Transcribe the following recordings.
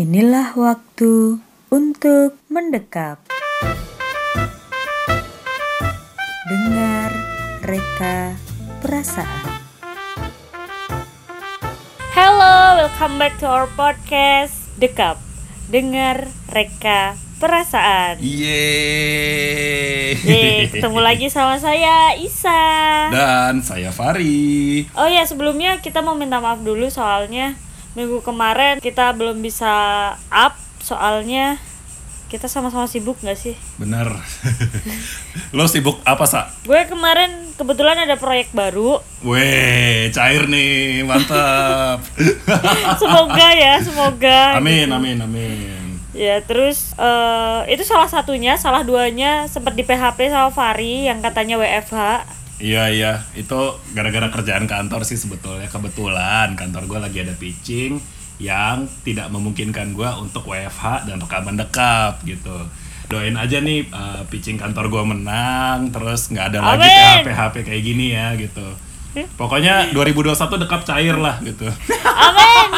Inilah waktu untuk mendekap. Dengar reka perasaan. Hello, welcome back to our podcast Dekap. Dengar reka perasaan. Yeay. Yeay, ketemu lagi sama saya Isa. Dan saya Fari. Oh ya, sebelumnya kita mau minta maaf dulu soalnya minggu kemarin kita belum bisa up soalnya kita sama-sama sibuk nggak sih? Bener. Lo sibuk apa, Sa? Gue kemarin kebetulan ada proyek baru. Weh, cair nih, mantap. Semoga ya, semoga. amin, amin, amin. Ya terus eh, itu salah satunya, salah duanya sempat di PHP sama Fari yang katanya WFH. Iya, iya. Itu gara-gara kerjaan kantor sih sebetulnya. Kebetulan kantor gue lagi ada pitching yang tidak memungkinkan gue untuk WFH dan rekaman dekap gitu. Doain aja nih uh, pitching kantor gue menang, terus nggak ada lagi. PHP PHP kayak gini ya gitu. Pokoknya 2021 dekap cair lah gitu. Amin.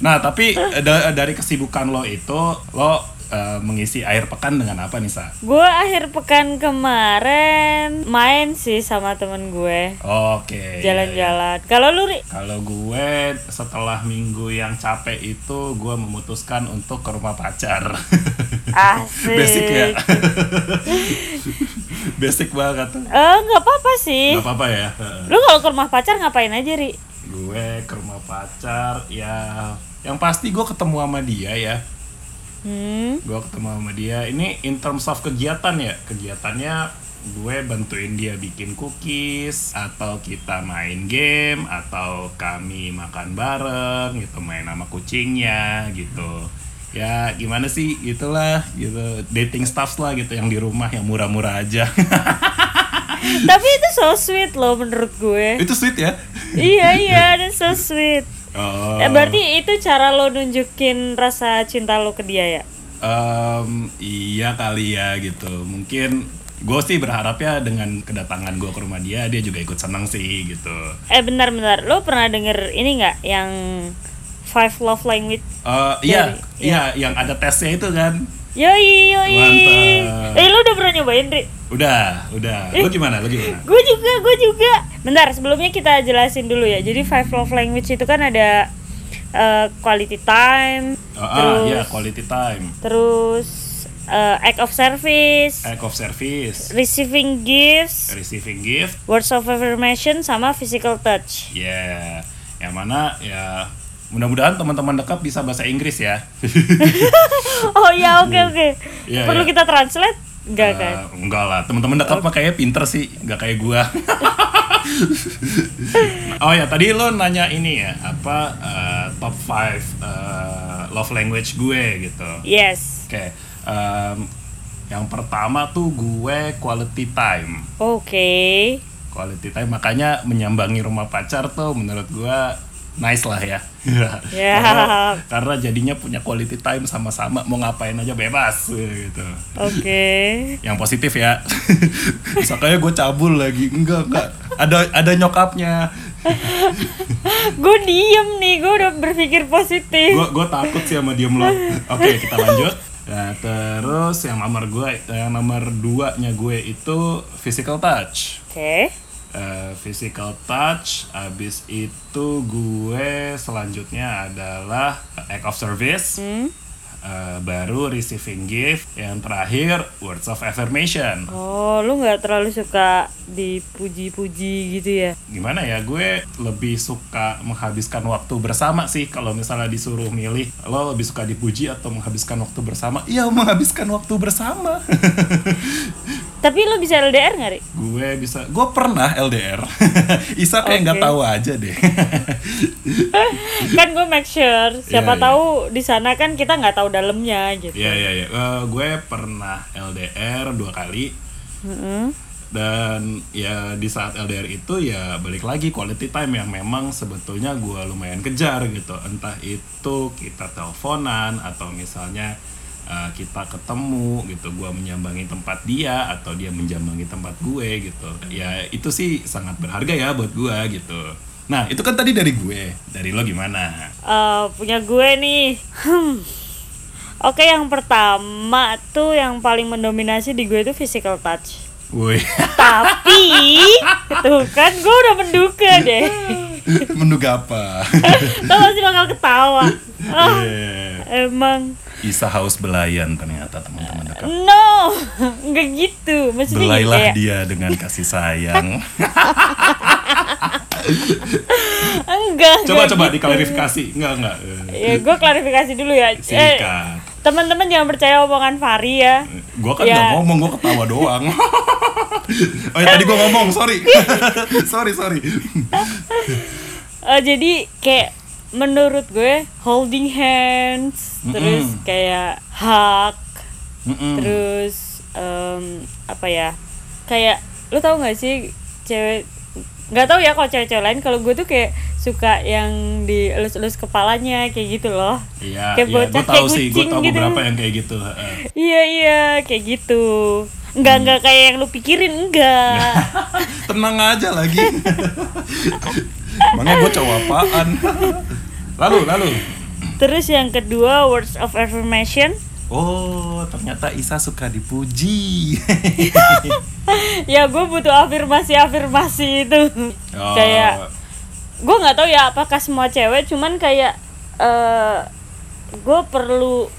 Nah, tapi eh, da- dari kesibukan lo itu, lo eh, mengisi akhir pekan dengan apa nih, Sa? gue akhir pekan kemarin main sih sama temen gue Oke. jalan-jalan. Kalau lu Ri? Kalau gue setelah minggu yang capek itu, gue memutuskan untuk ke rumah pacar. Asik. Basic ya. Basic banget. Eh nggak apa-apa sih. Gak apa-apa ya. Lu kalau ke rumah pacar ngapain aja Ri? Gue ke rumah pacar, ya yang pasti gue ketemu sama dia ya. Hmm. gue ketemu sama dia. Ini in terms of kegiatan ya? Kegiatannya gue bantuin dia bikin cookies atau kita main game atau kami makan bareng gitu main sama kucingnya gitu. Ya gimana sih? Gitulah gitu. Dating stuff lah gitu yang di rumah yang murah-murah aja. Tapi itu so sweet loh menurut gue. itu sweet ya? Iya iya, that's so sweet. Oh, Eh, berarti itu cara lo nunjukin rasa cinta lo ke dia ya? em, iya kali ya gitu mungkin gue sih berharapnya dengan kedatangan gue ke rumah dia dia juga ikut senang sih gitu Eh bentar-bentar, lo pernah denger ini nggak yang Five Love Language? Eh, iya, Dari- iya, yang ada tesnya itu kan. Yoi yoi. Mantap. Eh lo udah pernah nyobain Ri? Udah, udah. Lu gimana? Lu gimana? Gue juga, gue juga. Bentar, sebelumnya kita jelasin dulu ya. Jadi five love language itu kan ada uh, quality time, ah, terus iya, quality time, terus uh, act of service, act of service, receiving gifts, receiving gift, words of affirmation, sama physical touch. ya, yang mana ya mudah-mudahan teman-teman dekat bisa bahasa Inggris ya. Oh ya, oke oke. Iya, Perlu iya. kita translate? Enggak kan? Eh, enggak lah, teman-teman dekat mah kayaknya pinter sih, enggak kayak gua. oh ya, tadi lo nanya ini ya, apa eh, top 5 eh, love language gue gitu. Yes. Oke, em, yang pertama tuh gue quality time. Oke. Quality time makanya menyambangi rumah pacar tuh menurut gue nice lah ya. Ya. karena, karena jadinya punya quality time sama-sama mau ngapain aja bebas gitu. Oke. Yang positif ya. Makanya gue cabul lagi. Enggak, enggak. Ada ada nyokapnya. Gue diem nih, gue udah berpikir positif. Gue gue takut sih sama diem lo. Oke, kita lanjut. Nah, terus yang nomor gue, yang nomor duanya gue itu physical touch. Oke. Eh, physical touch, abis itu gue selanjutnya adalah act of service, Eh, baru receiving gift, yang terakhir words of affirmation. Oh, lu nggak terlalu suka dipuji-puji gitu ya? Gimana ya, gue lebih suka menghabiskan waktu bersama sih kalau misalnya disuruh milih, lo lebih suka dipuji atau menghabiskan waktu bersama? Iya, menghabiskan waktu bersama. Tapi lu bisa LDR nggak, Ri? gue bisa, gue pernah LDR. Isa kayak nggak Oke. tahu aja deh. kan gue make sure, siapa Iya, iya. tahu di sana kan kita nggak tahu dalamnya gitu. Iya iya iya. Eh, gue pernah LDR dua kali Mm-mm. dan ya di saat LDR itu ya balik lagi quality time yang memang sebetulnya gue lumayan kejar gitu. Entah itu kita teleponan atau misalnya eh, kita ketemu gitu. Gue menyambangi tempat dia atau dia menjambangi tempat gue gitu. Ya itu sih sangat berharga ya buat gue gitu. Nah, itu kan tadi dari gue. Dari lo gimana? Eh, punya gue nih. Hmm. Oke, yang pertama tuh yang paling mendominasi di gue itu physical touch. Woi, Tapi, tuh kan gue udah menduga deh. menduga apa? Lo pasti bakal ketawa. Ah, Eh, emang Isa haus belayan ternyata teman-teman dekat. no, nggak gitu. Maksudnya gitu Belailah kayak, dia dengan kasih sayang. enggak. coba coba gitu. diklarifikasi. Enggak enggak. Eh, Ya, gue klarifikasi dulu ya. Eh, Sikat. teman-teman jangan percaya omongan Fari ya. Gua kan Ya. nggak ngomong, gua ketawa doang. oh ya tadi gua ngomong, sorry. sorry, sorry. Eh, jadi kayak menurut gue holding hands, terus Mm-mm. kayak hug, Mm-mm. terus em, apa ya? Kayak lu tau gak sih cewek nggak tahu ya kalau cewek-cewek lain kalau gue tuh kayak suka yang dielus-elus kepalanya kayak gitu loh Iya, Kayak iya, bocah, gua tahu kayak sih, tahu gitu. beberapa yang kayak gitu. iya iya kayak gitu nggak Hmm. nggak kayak yang lu pikirin enggak Tenang aja lagi. Makanya gua cowok apaan? lalu, lalu. terus yang kedua words of affirmation. Oh, ternyata Isa suka dipuji. ya gue butuh afirmasi afirmasi itu. Oh, kayak gue nggak tahu ya apakah semua cewek cuman kayak eh gue perlu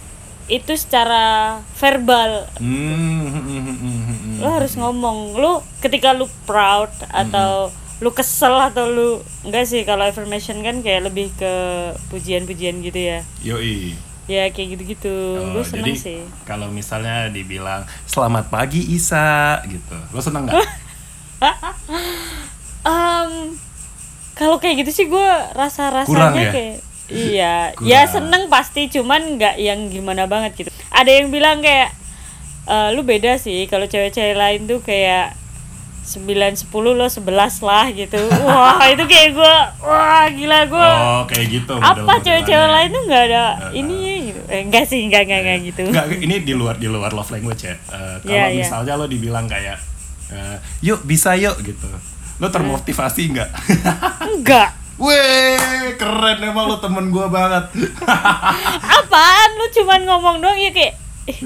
itu secara verbal. Hmm, lo harus ngomong. Lu ketika lu proud atau lu kesel atau lu enggak sih kalau affirmation kan kayak lebih ke pujian-pujian gitu ya Yoi. ya kayak gitu-gitu Oh, gue seneng jadi sih kalau misalnya dibilang selamat pagi Isa gitu, lo seneng nggak? Em, kalau kayak gitu sih gue rasa rasanya ya? kayak iya Kurang. ya seneng pasti cuman nggak yang gimana banget gitu ada yang bilang kayak "Eh, lu beda sih kalau cewek-cewek lain tuh kayak 9 10 lo 11 lah gitu wah itu kayak gue wah gila gue Oh, kayak gitu. apa cewek-cewek lain tuh nggak ada Heeh. ini gitu eh, enggak sih enggak enggak enggak gitu Nggak, ini di luar di luar love language ya. Eh, kalau Iya, iya. misalnya lo dibilang kayak, eh, yuk bisa yuk gitu, lo termotivasi nggak? enggak Weh, keren emang lo temen gua banget. apaan lu cuman ngomong doang ya kayak eh,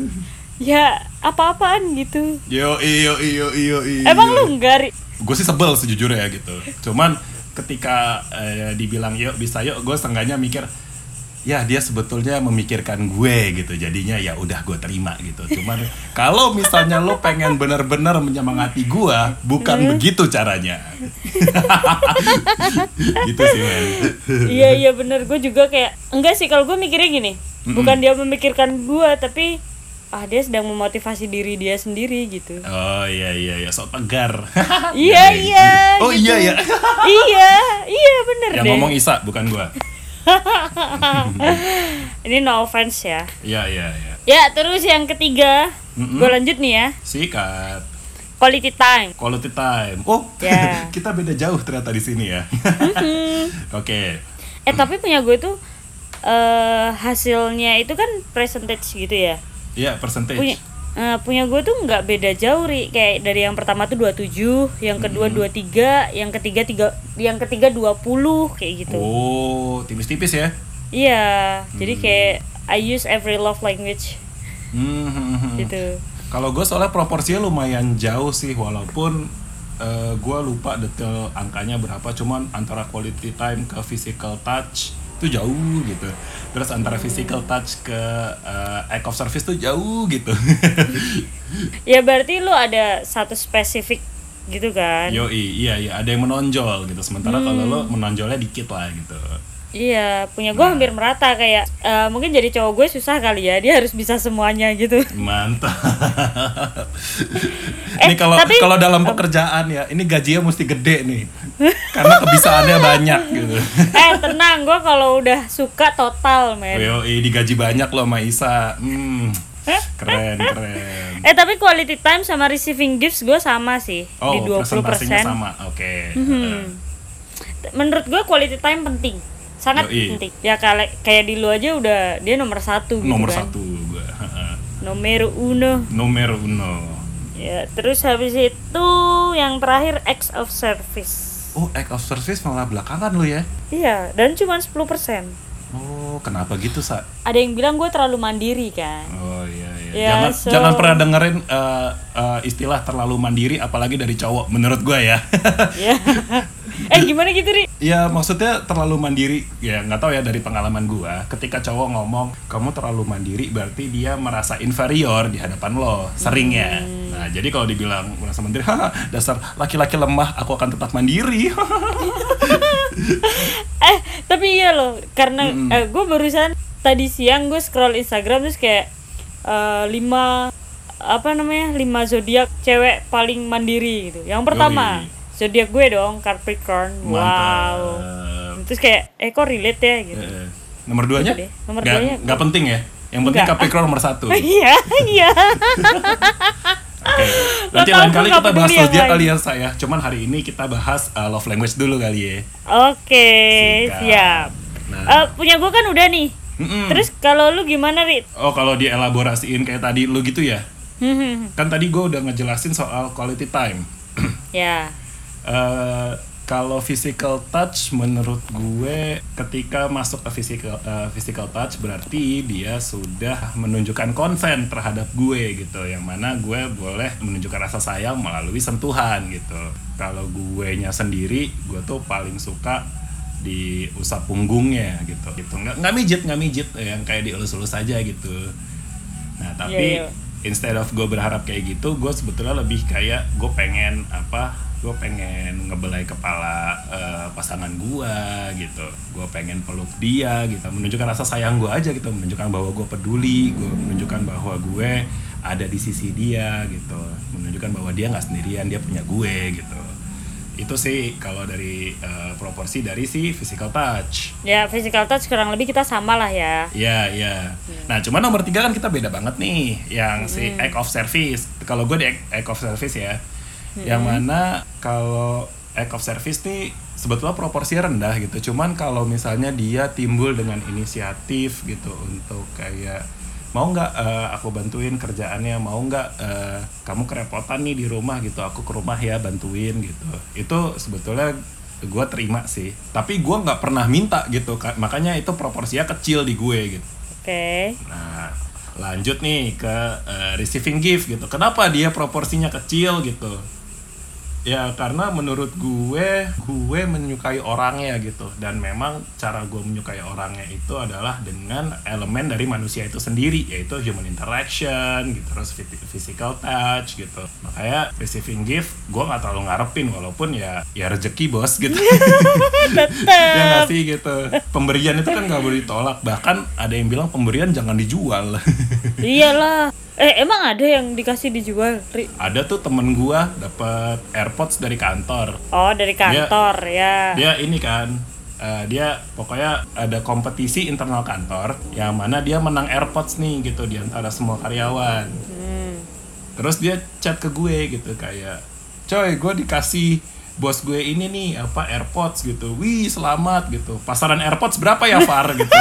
ya apa-apaan gitu yo iyo iyo iyo iyo. emang lu enggak? Gue sih sebel sejujurnya ya gitu. Cuman ketika eh, dibilang yuk bisa yuk, gue setengahnya mikir ya dia sebetulnya memikirkan gue gitu jadinya ya udah gue terima gitu cuman kalau misalnya lo pengen bener-bener menyemangati gue bukan Hmm. begitu caranya gitu sih iya iya bener gue juga kayak enggak sih kalau gue mikirnya gini bukan dia memikirkan gue tapi ah dia sedang memotivasi diri dia sendiri gitu. Oh iya iya iya. Sok tegar. Iya iya oh gitu. iya ya iya iya bener yang deh. ngomong Isa bukan gue ini no offense ya. Iya iya iya. Ya terus yang ketiga. Mm-mm. gue lanjut nih ya. Sikat. Quality time. Quality time. Oh Ya. kita beda jauh ternyata di sini ya. Oke. Eh tapi punya gue tuh eh hasilnya itu kan percentage gitu ya Iya percentage. Punya eh, punya gue tuh nggak beda jauh ri. Kayak dari yang pertama tuh 27 yang kedua 23 yang ketiga tiga yang ketiga 20 kayak gitu. Oh tipis-tipis ya? Iya jadi kayak I use every love language. Hmm, hmm, hmm. gitu. Kalau gue soalnya proporsinya lumayan jauh sih walaupun eh, gue lupa detail angkanya berapa cuman antara quality time ke physical touch itu jauh gitu. Terus antara physical touch ke eh, act of service tuh jauh gitu. Ya berarti lu ada satu spesifik gitu kan? Yoi iya iya ada yang menonjol gitu. Sementara kalau lo menonjolnya dikit lah gitu iya punya gue hampir merata kayak eh, mungkin jadi cowok gue susah kali ya dia harus bisa semuanya gitu mantap Eh, ini kalau tapi- kalau dalam pekerjaan ya ini gajinya mesti gede nih karena kebisaannya banyak gitu eh tenang gue kalau udah suka total men Yoi, digaji banyak loh sama Isa. Hmm, keren, keren. Eh tapi quality time sama receiving gifts gue sama sih Oh, di 20%. presentasinya sama. Oke. Hmm. Menurut gue quality time penting, sangat Yoi. penting. Ya kayak kayak di lu aja udah dia nomor satu gitu Nomor kan. satu gua. Nomor uno. Nomor uno. Ya terus habis itu yang terakhir acts of service. oh act of service malah belakangan lu ya Iya, dan cuma 10%. oh kenapa gitu sa Ada yang bilang gue terlalu mandiri kan. oh iya iya Ya, jangan so- jangan pernah dengerin eh, eh, istilah terlalu mandiri apalagi dari cowok menurut gue ya Ya. eh gimana gitu, Ri? Ya maksudnya terlalu mandiri ya nggak tahu ya dari pengalaman gua ketika cowok ngomong kamu terlalu mandiri berarti dia merasa inferior di hadapan lo sering ya nah jadi kalau dibilang merasa mandiri haha dasar laki-laki lemah aku akan tetap mandiri Eh, tapi iya loh, karena gue barusan tadi siang gue scroll Instagram terus kayak eh, lima apa namanya lima zodiak cewek paling mandiri gitu. Yang pertama Yoi. Zodiak gue dong Capricorn. Wow. Mantap. Terus kayak eh kok relate ya gitu. Eh, nomor duanya Gitu deh. Nomor Nggak- duanya- nggak penting ya yang penting Nggak. Capricorn nomor satu. Iya, iya. nanti Lo lain kali kita bahas zodiak kali ya saya cuman hari ini kita bahas uh, love language dulu kali ya Oke, Sikat. siap. Nah. Eh, punya gue kan udah nih. Mm-mm. Terus kalau lu gimana, Rit? oh kalau dielaborasiin kayak tadi lu gitu ya Hmm, kan tadi gue udah ngejelasin soal quality time ya. Eh, kalau physical touch menurut gue ketika masuk ke physical eh, physical touch berarti dia sudah menunjukkan konsen terhadap gue gitu. Yang mana gue boleh menunjukkan rasa sayang melalui sentuhan gitu. Kalau gue nya sendiri gue tuh paling suka diusap punggungnya gitu. Gitu. Nggak nggak mijit nggak mijit yang kayak dielus-elus aja gitu. Nah tapi Iya, iya. Instead of gue berharap kayak gitu gue sebetulnya lebih kayak gue pengen apa gue pengen ngebelai kepala eh, pasangan gue gitu. Gue pengen peluk dia gitu menunjukkan rasa sayang gue aja gitu menunjukkan bahwa gue peduli gue menunjukkan bahwa gue ada di sisi dia gitu menunjukkan bahwa dia nggak sendirian dia punya gue gitu itu sih kalau dari eh, proporsi dari si physical touch Ya, physical touch kurang lebih kita sama lah ya. Iya, iya. Nah, cuma nomor tiga kan kita beda banget nih, yang si act of service. Kalau gue di act, act of service ya, yang mana kalau act of service nih sebetulnya proporsinya rendah gitu. Cuman kalau misalnya dia timbul dengan inisiatif gitu untuk kayak mau nggak eh, aku bantuin kerjaannya, mau nggak eh, kamu kerepotan nih di rumah gitu, aku ke rumah ya bantuin gitu. Itu sebetulnya gue terima sih. Tapi gue nggak pernah minta gitu makanya itu proporsinya kecil di gue gitu. Oke. nah lanjut nih ke eh, receiving gift gitu. Kenapa dia proporsinya kecil gitu ya karena menurut gue gue menyukai orangnya gitu. Dan memang cara gue menyukai orangnya itu adalah dengan elemen dari manusia itu sendiri yaitu human interaction gitu terus phy- physical touch gitu. Makanya receiving gift gue nggak terlalu ngarepin walaupun ya ya rezeki bos gitu. Ya nggak sih gitu. Pemberian itu kan nggak boleh ditolak. Bahkan ada yang bilang pemberian jangan dijual. Iyalah. Eh, emang ada yang dikasih dijual, Ri? ada tuh temen gua dapat AirPods dari kantor Oh, dari kantor ya. dia ini kan eh, dia pokoknya ada kompetisi internal kantor yang mana dia menang AirPods nih gitu di antara semua karyawan Hmm. terus dia chat ke gue gitu kayak coy gue dikasih bos gue ini nih apa AirPods gitu wih selamat gitu pasaran AirPods berapa ya Far gitu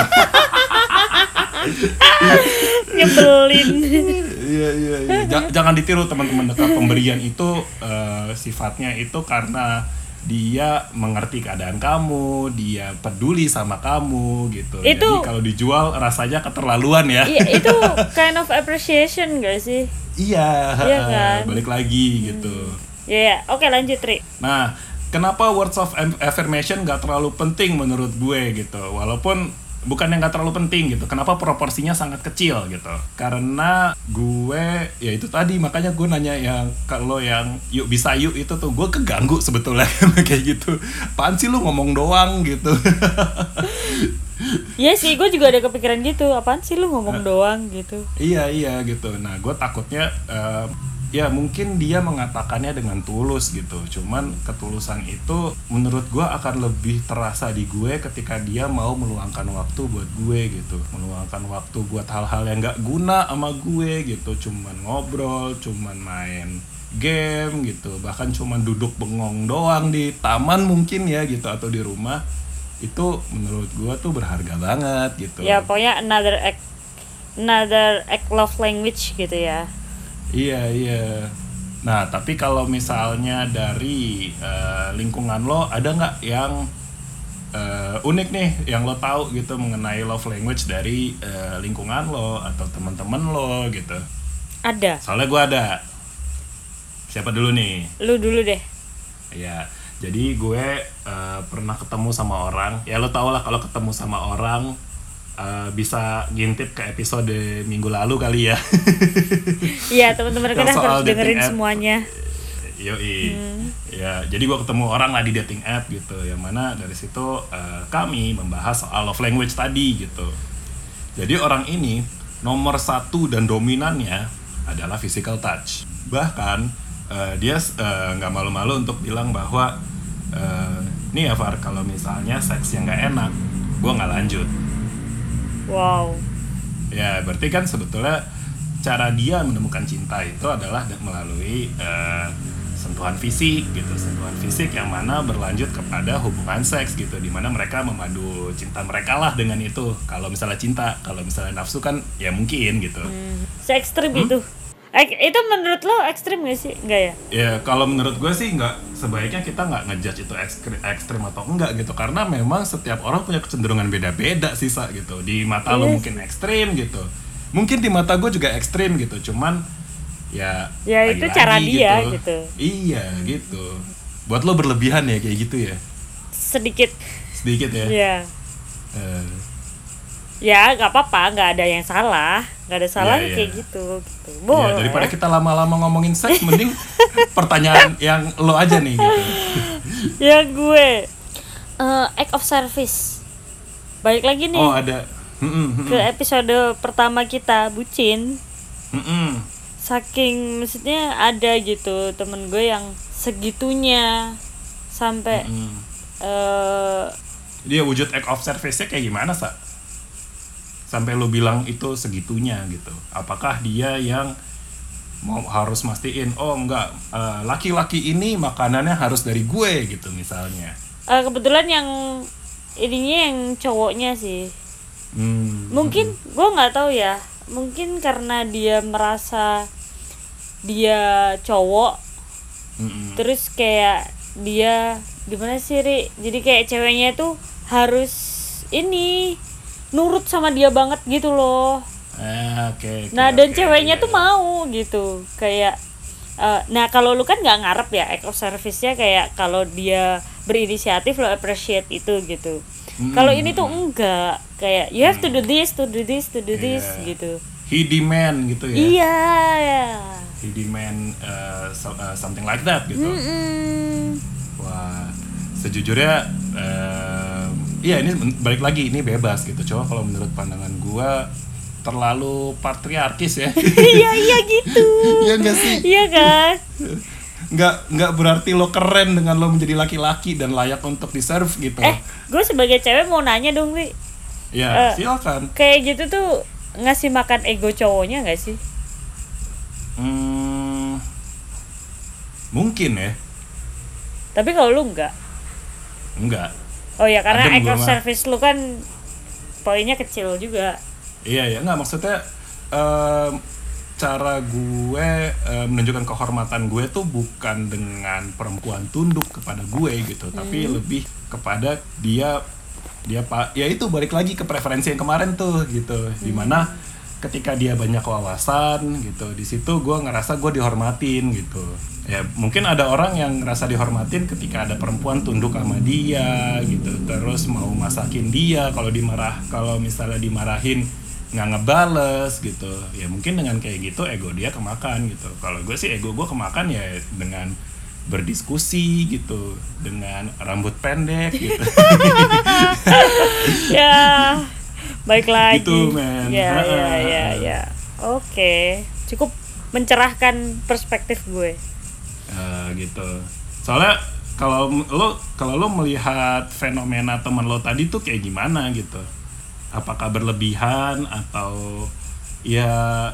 Nyebelin. Iya iya iya. Ja- Jangan ditiru teman-teman dekat pemberian itu eh, sifatnya itu karena dia mengerti keadaan kamu, dia peduli sama kamu gitu. Itu- Jadi kalau dijual rasanya keterlaluan ya. Iya, itu kind of appreciation gak sih? Iya, Iya kan? balik lagi gitu. Ya, ya. Oke, lanjut, Ri. Nah, kenapa words of affirmation gak terlalu penting menurut gue gitu? Walaupun bukan yang gak terlalu penting gitu. Kenapa proporsinya sangat kecil gitu? Karena gue ya itu tadi makanya gue nanya yang kalau yang yuk bisa yuk itu tuh gue keganggu sebetulnya kayak gitu. Apaan sih lu ngomong doang gitu. Iya sih, gue juga ada kepikiran gitu. Apaan sih lu ngomong doang gitu? Iya iya gitu. Nah gue takutnya eh, ya mungkin dia mengatakannya dengan tulus gitu. Cuman ketulusan itu menurut gue akan lebih terasa di gue ketika dia mau meluangkan waktu buat gue gitu. Meluangkan waktu buat hal-hal yang gak guna sama gue gitu. Cuman ngobrol, cuman main game gitu. Bahkan cuman duduk bengong doang di taman mungkin ya gitu atau di rumah. Itu menurut gue tuh berharga banget gitu. Ya, pokoknya another act another act love language gitu ya. Iya iya. Nah, tapi kalau misalnya dari eh, lingkungan lo ada nggak yang eh, unik nih yang lo tahu gitu mengenai love language dari eh, lingkungan lo atau teman-teman lo gitu? ada Soalnya gue ada. Siapa dulu nih? lu dulu deh Ya, jadi gue eh, pernah ketemu sama orang. Ya lo tau lah kalau ketemu sama orang eh, bisa ngintip ke episode minggu lalu kali ya. iya teman-teman soal harus dengerin app. semuanya Yoi. Ya, jadi gua ketemu orang lah di dating app gitu. Yang mana dari situ eh, kami membahas soal love language tadi gitu. Jadi orang ini nomor satu dan dominannya adalah physical touch. Bahkan eh, dia nggak malu-malu untuk bilang bahwa eh, nih ya Far, kalau misalnya seks yang nggak enak, gua nggak lanjut. Wow. Ya, berarti kan sebetulnya cara dia menemukan cinta itu adalah melalui eh, sentuhan fisik gitu, sentuhan fisik yang mana berlanjut kepada hubungan seks gitu, di mana mereka memadu cinta mereka lah dengan itu. Kalau misalnya cinta, kalau misalnya nafsu kan ya mungkin gitu. se ekstrim itu. Ek- itu menurut lo ekstrim gak sih? Enggak ya? Ya kalau menurut gue sih nggak sebaiknya kita nggak ngejudge itu ekstrim, ekstrim atau enggak gitu. Karena memang setiap orang punya kecenderungan beda-beda sisa gitu. Di mata lo Iya. mungkin ekstrim gitu. Mungkin di mata gue juga ekstrim gitu. Cuman ya Ya, itu lagi-lagi cara dia gitu. iya gitu. Buat lo berlebihan ya kayak gitu ya. Sedikit. Sedikit ya? Ya Eh, ya nggak apa-apa nggak ada yang salah. Nggak ada salah Iya, iya. kayak gitu gitu. Ya, boleh. daripada kita lama-lama ngomongin seks mending pertanyaan yang lo aja nih gitu. Ya gue. Eh, act of service. Balik lagi nih. Oh ada. Mm-mm, ke episode pertama kita bucin. Mm-mm. saking maksudnya ada gitu temen gue yang segitunya sampai Mm. eh dia wujud act of service-nya kayak gimana sa sampai lo bilang itu segitunya gitu. Apakah dia yang mau harus mastiin oh enggak eh, laki-laki ini makanannya harus dari gue gitu misalnya? Eh, kebetulan yang ininya yang cowoknya sih. Hmm. mungkin gue nggak tahu ya. Mungkin karena dia merasa dia cowok Mm-mm. terus kayak dia gimana sih Ri? Jadi kayak ceweknya tuh harus ini nurut sama dia banget gitu loh. Eh, oke, oke, nah dan oke, ceweknya iya, tuh iya. mau gitu. Kayak eh, nah kalau lu kan nggak ngarep ya act of service-nya kayak kalau dia berinisiatif lo appreciate itu gitu. Kalau ini tuh enggak. Kayak you have to do this to do this to do this Iya. gitu. He demand gitu ya? Iya he demand eh, so- eh, something like that gitu. Mm-mm. Wah, sejujurnya em, iya ini balik lagi ini bebas gitu. Coba kalau menurut pandangan gua terlalu patriarkis ya. iya iya gitu Iya enggak sih? iya kan Nggak nggak berarti lo keren dengan lo menjadi laki-laki dan layak untuk diserve gitu. eh gue sebagai cewek mau nanya dong Ri ya, eh. silakan. kayak gitu tuh ngasih makan ego cowoknya nggak sih Hmm, mungkin ya. tapi kalau lu enggak Enggak. Oh ya karena Adem service lu kan poinnya kecil juga. Iya ya, nggak maksudnya em, cara gue em, menunjukkan kehormatan gue tuh bukan dengan perempuan tunduk kepada gue gitu, tapi lebih kepada dia dia pak ya itu balik lagi ke preferensi yang kemarin tuh gitu, di mana ketika dia banyak wawasan gitu, di situ gue ngerasa gue dihormatin gitu. Ya mungkin ada orang yang ngerasa dihormatin ketika ada perempuan tunduk sama dia gitu, terus mau masakin dia kalau dimarah kalau misalnya dimarahin nggak ngebales gitu. Ya mungkin dengan kayak gitu ego dia kemakan gitu. Kalau gue sih ego gue kemakan ya dengan berdiskusi gitu dengan rambut pendek gitu. Ya baik lagi. Gitu, men. ya ya ya ya. Oke. Cukup mencerahkan perspektif gue. Eh, gitu. Soalnya kalau lo kalau lo melihat fenomena teman lo tadi tuh kayak gimana gitu? Apakah berlebihan atau ya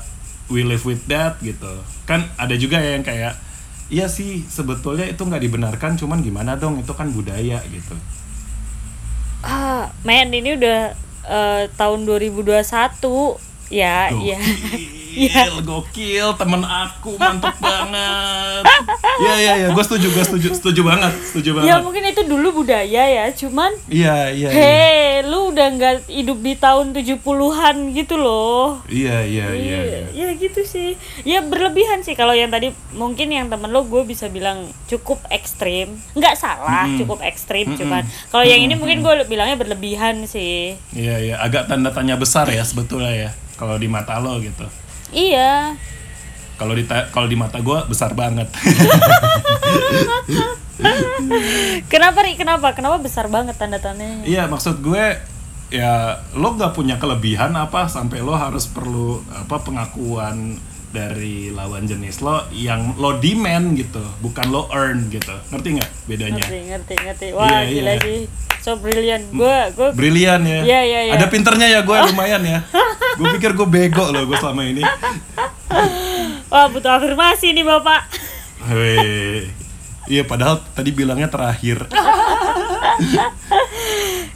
we live with that gitu? Kan ada juga yang kayak iya sih sebetulnya itu nggak dibenarkan cuman gimana dong? Itu kan budaya gitu. Ah men ini udah eh, tahun 2021 ya Tuh. ya Gokil, gokil, temen aku mantep banget. Iya iya iya, gue setuju, gue setuju, setuju banget, setuju banget. Ya mungkin itu dulu budaya ya, cuman Iya iya. iya. Hei, lu udah nggak hidup di tahun 70-an gitu loh. Iya iya iya. iya. ya gitu sih. Ya berlebihan sih kalau yang tadi mungkin yang temen lo gue bisa bilang cukup ekstrim. Nggak salah, Mm-mm. cukup ekstrim Mm-mm. cuman kalau yang ini mungkin gue bilangnya berlebihan sih. Iya iya, agak tanda tanya besar ya sebetulnya ya. Kalau di mata lo gitu. Iya. Kalau di kalau di mata gue besar banget. Kenapa Ri? Kenapa? Kenapa besar banget tanda tandanya? Iya maksud gue ya lo nggak punya kelebihan apa sampai lo harus perlu apa pengakuan dari lawan jenis lo yang lo demand gitu bukan lo earn gitu ngerti nggak bedanya Ngerti, ngerti, ngerti. Wah, Iya, gila iya. sih. So brilliant. Gue gue brilian ya Iya, iya, iya. ada pinternya ya gue lumayan ya gue pikir gue bego loh gue selama ini Wah, butuh afirmasi nih, Bapak. Weh. iya padahal tadi bilangnya terakhir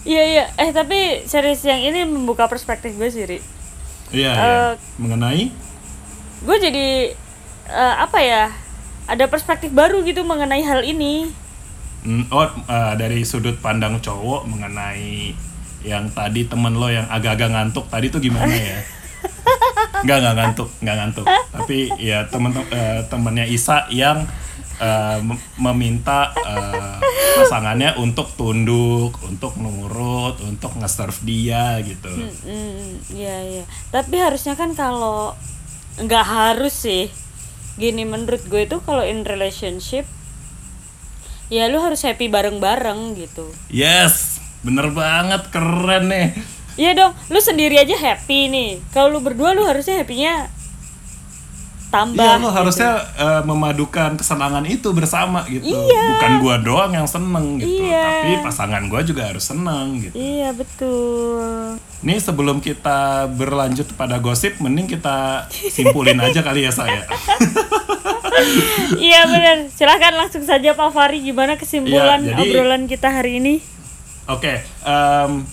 Iya, iya. Eh, tapi series yang ini membuka perspektif gue sih, Ri. iya iya. Eh, mengenai gue jadi eh, apa ya ada perspektif baru gitu mengenai hal ini Hmm, oh eh, dari sudut pandang cowok mengenai yang tadi temen lo yang agak-agak ngantuk tadi tuh gimana ya? Nggak nggak ngantuk nggak ngantuk. Tapi ya temen eh, temennya Isa yang mem- meminta eh, pasangannya untuk tunduk, untuk nurut, untuk nge-serve dia gitu. Hmm, iya iya tapi harusnya kan kalau nggak harus sih gini menurut gue itu kalau in relationship ya lu harus happy bareng-bareng gitu Yes, bener banget keren nih. Iya dong, lu sendiri aja happy nih. Kalau lu berdua lu harusnya happynya tambah. Iya lo gitu. harusnya eh, memadukan kesenangan itu bersama gitu. Iya. Bukan gua doang yang seneng gitu, Iya. tapi pasangan gua juga harus seneng gitu. Iya betul. Nih sebelum kita berlanjut pada gosip, mending kita simpulin aja kali ya saya. iya benar. Silahkan langsung saja Pak Fari gimana kesimpulan Iya, jadi- obrolan kita hari ini? Oke, em,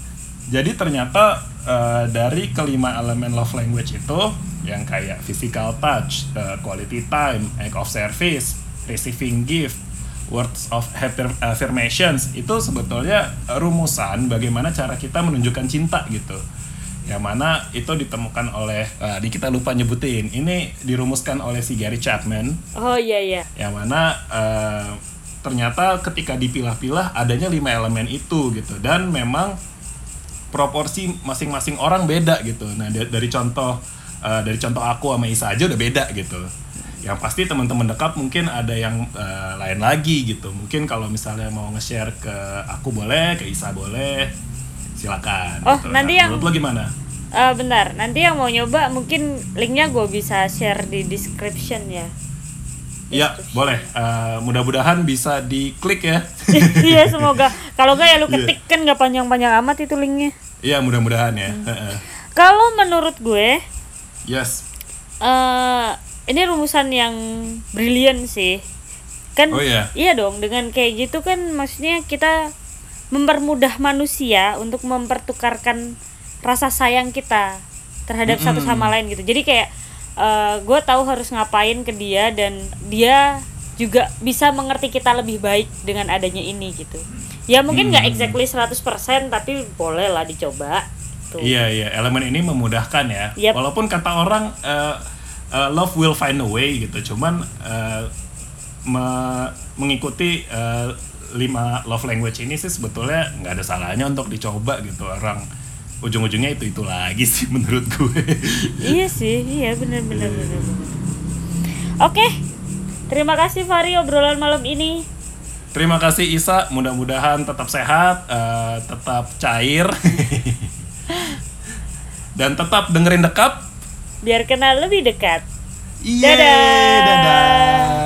jadi ternyata eh, dari kelima elemen love language itu yang kayak physical touch, eh, quality time, act of service, receiving gift, words of affir- affirmations itu sebetulnya rumusan bagaimana cara kita menunjukkan cinta gitu. Yang mana itu ditemukan oleh, eh, di kita lupa nyebutin, ini dirumuskan oleh si Gary Chapman Oh iya iya. yang mana eh, ternyata ketika dipilah-pilah adanya lima elemen itu gitu dan memang proporsi masing-masing orang beda gitu. Nah da- dari contoh eh, dari contoh aku sama Isa aja udah beda gitu. Yang pasti teman-teman dekat mungkin ada yang eh, lain lagi gitu. Mungkin kalau misalnya mau nge-share ke aku boleh ke Isa boleh silakan Oh, gitu. nanti Nah, yang- menurut lo gimana? Eh, bentar, nanti yang mau nyoba mungkin linknya gue bisa share di description ya. Ya boleh Eh, mudah-mudahan bisa diklik ya iya semoga. Kalau nggak ya lu Iya. ketik kan nggak panjang-panjang amat itu linknya. Iya mudah-mudahan ya. Hmm. Heeh. Kalau menurut gue, Yes. eh ini rumusan yang brilian sih. Kan Oh iya. iya dong dengan kayak gitu kan maksudnya kita mempermudah manusia untuk mempertukarkan rasa sayang kita terhadap satu sama lain gitu. Jadi kayak eh gue tahu harus ngapain ke dia dan dia juga bisa mengerti kita lebih baik dengan adanya ini gitu. Ya mungkin nggak exactly 100% tapi boleh lah dicoba. Tuh. Iya iya elemen ini memudahkan ya. Yep. Walaupun kata orang eh, eh, love will find a way gitu. Cuman eh, me- mengikuti eh, lima love language ini sih sebetulnya nggak ada salahnya untuk dicoba gitu. Orang ujung-ujungnya itu itu lagi sih menurut gue. iya sih iya benar benar oke terima kasih Fari obrolan malam ini Terima kasih Isa, mudah-mudahan tetap sehat, eh, tetap cair, dan tetap dengerin dekap. biar kenal lebih dekat Yeay, Dadah. dadah.